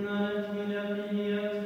in alcune via